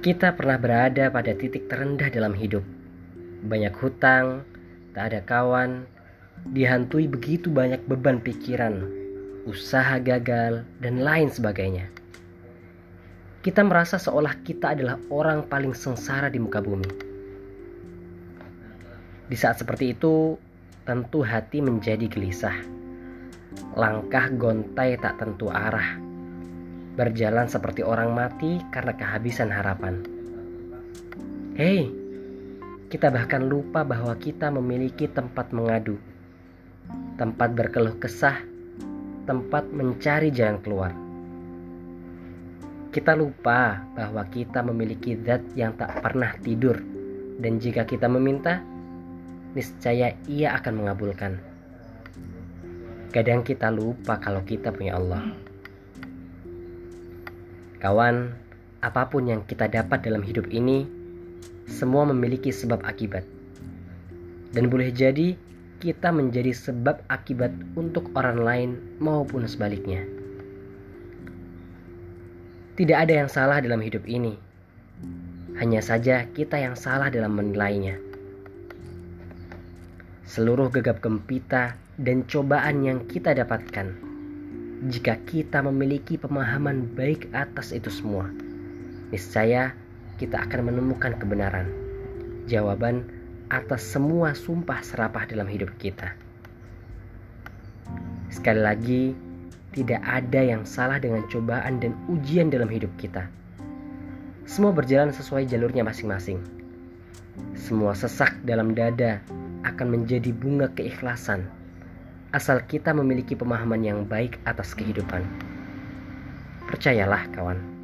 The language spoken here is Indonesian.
Kita pernah berada pada titik terendah dalam hidup. Banyak hutang, tak ada kawan, dihantui begitu banyak beban pikiran, usaha gagal, dan lain sebagainya. Kita merasa seolah kita adalah orang paling sengsara di muka bumi. Di saat seperti itu, tentu hati menjadi gelisah. Langkah gontai tak tentu arah berjalan seperti orang mati karena kehabisan harapan. Hei, kita bahkan lupa bahwa kita memiliki tempat mengadu, tempat berkeluh kesah, tempat mencari jalan keluar. Kita lupa bahwa kita memiliki zat yang tak pernah tidur, dan jika kita meminta, niscaya Ia akan mengabulkan. Kadang kita lupa kalau kita punya Allah. Kawan, apa pun yang kita dapat dalam hidup ini, semua memiliki sebab akibat. Dan boleh jadi kita menjadi sebab akibat untuk orang lain maupun sebaliknya. Tidak ada yang salah dalam hidup ini. Hanya saja kita yang salah dalam menilainya. Seluruh gegap gempita dan cobaan yang kita dapatkan jika kita memiliki pemahaman baik atas itu semua, niscaya kita akan menemukan kebenaran, jawaban atas semua sumpah serapah dalam hidup kita. Sekali lagi, tidak ada yang salah dengan cobaan dan ujian dalam hidup kita. Semua berjalan sesuai jalurnya masing-masing. Semua sesak dalam dada akan menjadi bunga keikhlasan asal kita memiliki pemahaman yang baik atas kehidupan. Percayalah, kawan.